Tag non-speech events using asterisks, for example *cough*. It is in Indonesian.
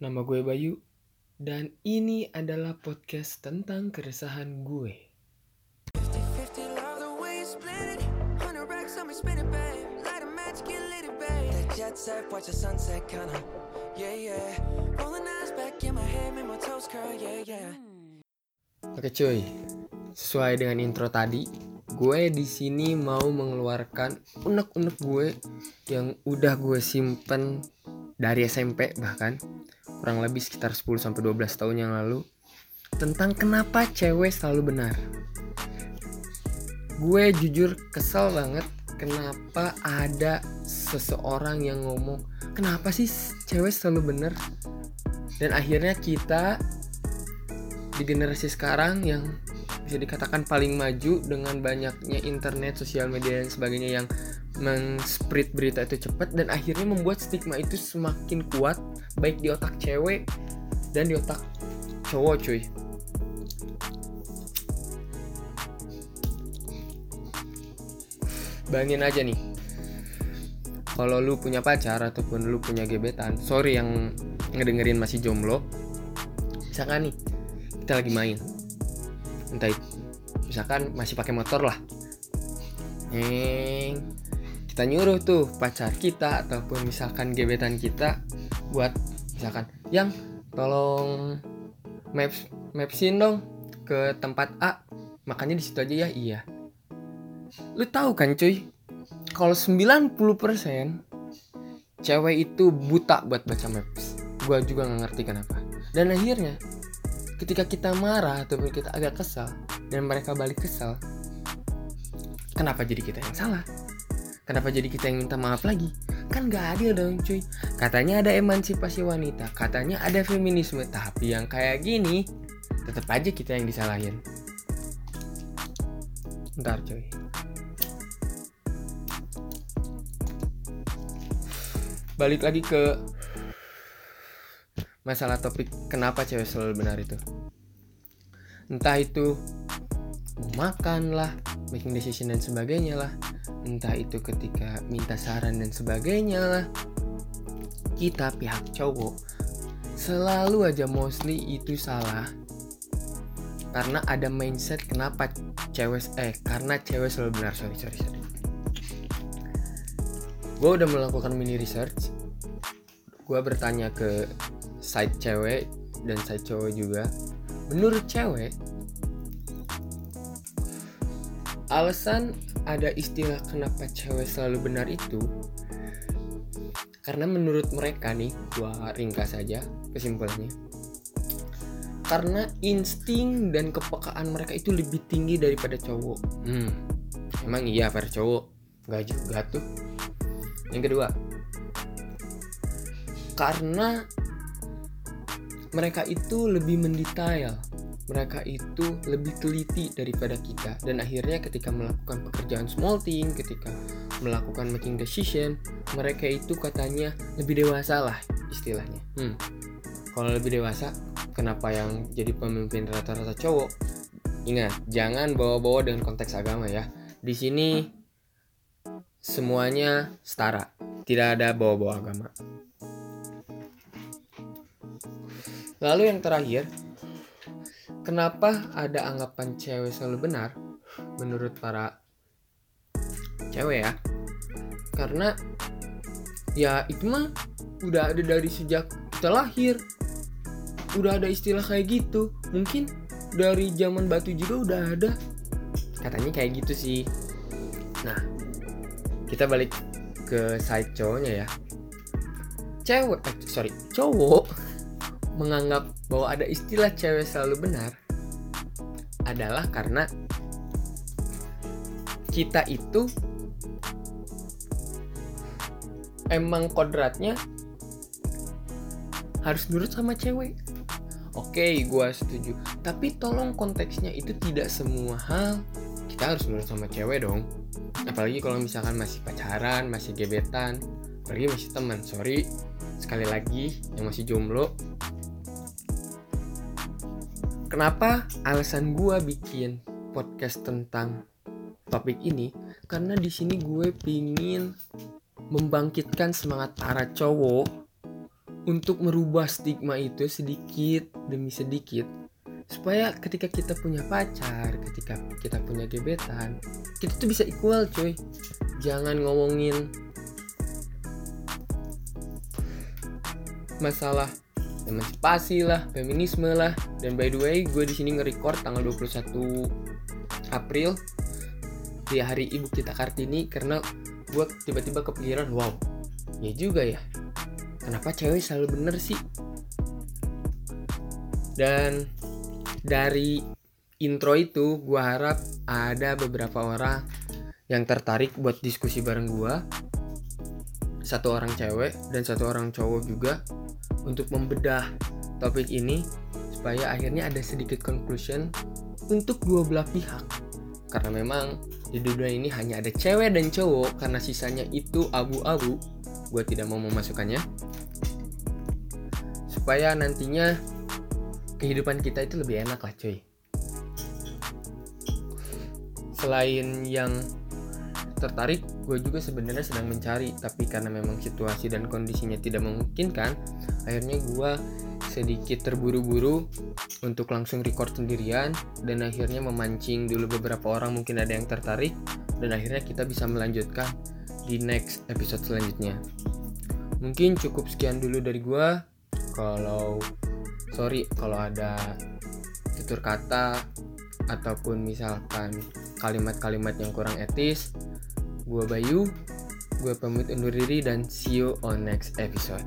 Nama gue Bayu dan ini adalah podcast tentang keresahan gue. 50 love the way you split it. 100 racks on me, spin it, babe. Light a match, get lit, it, babe. That jet set, watch the sunset, kinda. Yeah, yeah. Rolling eyes back in my head, make my toes curl, yeah, yeah. Oke cuy, sesuai dengan intro tadi, gue di sini mau mengeluarkan unek-unek gue yang udah gue simpen dari SMP bahkan kurang lebih sekitar 10 sampai 12 tahun yang lalu tentang kenapa cewek selalu benar. Gue jujur kesel banget kenapa ada seseorang yang ngomong kenapa sih cewek selalu benar dan akhirnya kita di generasi sekarang yang bisa dikatakan paling maju dengan banyaknya internet, sosial media dan sebagainya yang men-spread berita itu cepat dan akhirnya membuat stigma itu semakin kuat baik di otak cewek dan di otak cowok cuy. Bayangin aja nih. Kalau lu punya pacar ataupun lu punya gebetan, sorry yang ngedengerin masih jomblo. Misalkan nih, kita lagi main entah misalkan masih pakai motor lah. Neng, kita nyuruh tuh pacar kita ataupun misalkan gebetan kita buat misalkan yang tolong maps mapsin dong ke tempat A makanya di situ aja ya. Iya. Lu tahu kan cuy? Kalau 90% cewek itu buta buat baca maps. Gua juga nggak ngerti kenapa. Dan akhirnya ketika kita marah ataupun kita agak kesal dan mereka balik kesal kenapa jadi kita yang salah? Kenapa jadi kita yang minta maaf lagi? Kan gak adil dong cuy. Katanya ada emansipasi wanita katanya ada feminisme. Tapi yang kayak gini tetap aja kita yang disalahin. Ntar cuy. Balik lagi ke masalah topik kenapa cewek selalu benar itu. Entah itu makan lah making decision dan sebagainya lah. Entah itu ketika minta saran dan sebagainya lah. Kita pihak cowok selalu aja mostly itu salah karena ada mindset kenapa cewek eh karena cewek selalu benar. Sorry sorry sorry. Gue udah melakukan mini research. Gue bertanya ke side cewek dan side cowok juga. Menurut cewek alasan ada istilah kenapa cewek selalu benar itu karena menurut mereka nih gua ringkas saja kesimpulannya. Karena insting dan kepekaan mereka itu lebih tinggi daripada cowok. Hmm emang iya para cowok. Nggak juga tuh. Yang kedua karena mereka itu lebih mendetail. Mereka itu lebih teliti daripada kita. Dan akhirnya ketika melakukan pekerjaan small thing ketika melakukan making decision mereka itu katanya lebih dewasa lah istilahnya. Hmm. kalau lebih dewasa kenapa yang jadi pemimpin rata-rata cowok? Ingat jangan bawa-bawa dengan konteks agama ya. Di sini semuanya setara. Tidak ada bawa-bawa agama Lalu yang terakhir, kenapa ada anggapan cewek selalu benar menurut para cewek ya? Karena ya itu mah udah ada dari sejak kita lahir. Udah ada istilah kayak gitu. Mungkin dari zaman batu juga udah ada. Katanya kayak gitu sih. Nah, kita balik ke side cowoknya ya. Cewek, eh, sorry, cowok *laughs* menganggap bahwa ada istilah cewek selalu benar adalah karena kita itu emang kodratnya harus nurut sama cewek. Oke, gue setuju. Tapi tolong konteksnya itu tidak semua hal kita harus nurut sama cewek dong. Apalagi kalau misalkan masih pacaran, masih gebetan, apalagi masih teman. Sorry, sekali lagi yang masih jomblo, Kenapa alasan gue bikin podcast tentang topik ini? Karena di sini gue pingin membangkitkan semangat para cowok untuk merubah stigma itu sedikit demi sedikit supaya ketika kita punya pacar, ketika kita punya gebetan, kita tuh bisa equal cuy. Jangan ngomongin masalah emansipasi lah, feminisme lah. Dan by the way, gue di sini nge-record tanggal 21 April di hari ibu kita Kartini karena gue tiba-tiba kepikiran, wow, ya juga ya. Kenapa cewek selalu bener sih? Dan dari intro itu gue harap ada beberapa orang yang tertarik buat diskusi bareng gue satu orang cewek dan satu orang cowok juga untuk membedah topik ini supaya akhirnya ada sedikit conclusion untuk dua belah pihak. Karena memang di dunia ini hanya ada cewek dan cowok karena sisanya itu abu-abu gue tidak mau memasukkannya. Supaya nantinya kehidupan kita itu lebih enak lah cuy. Selain yang tertarik gue juga sebenarnya sedang mencari tapi karena memang situasi dan kondisinya tidak memungkinkan akhirnya gue sedikit terburu-buru untuk langsung record sendirian dan akhirnya memancing dulu beberapa orang mungkin ada yang tertarik dan akhirnya kita bisa melanjutkan di next episode selanjutnya. Mungkin cukup sekian dulu dari gue kalau sorry kalau ada tutur kata ataupun misalkan kalimat-kalimat yang kurang etis gue Bayu gue pamit undur diri dan see you on next episode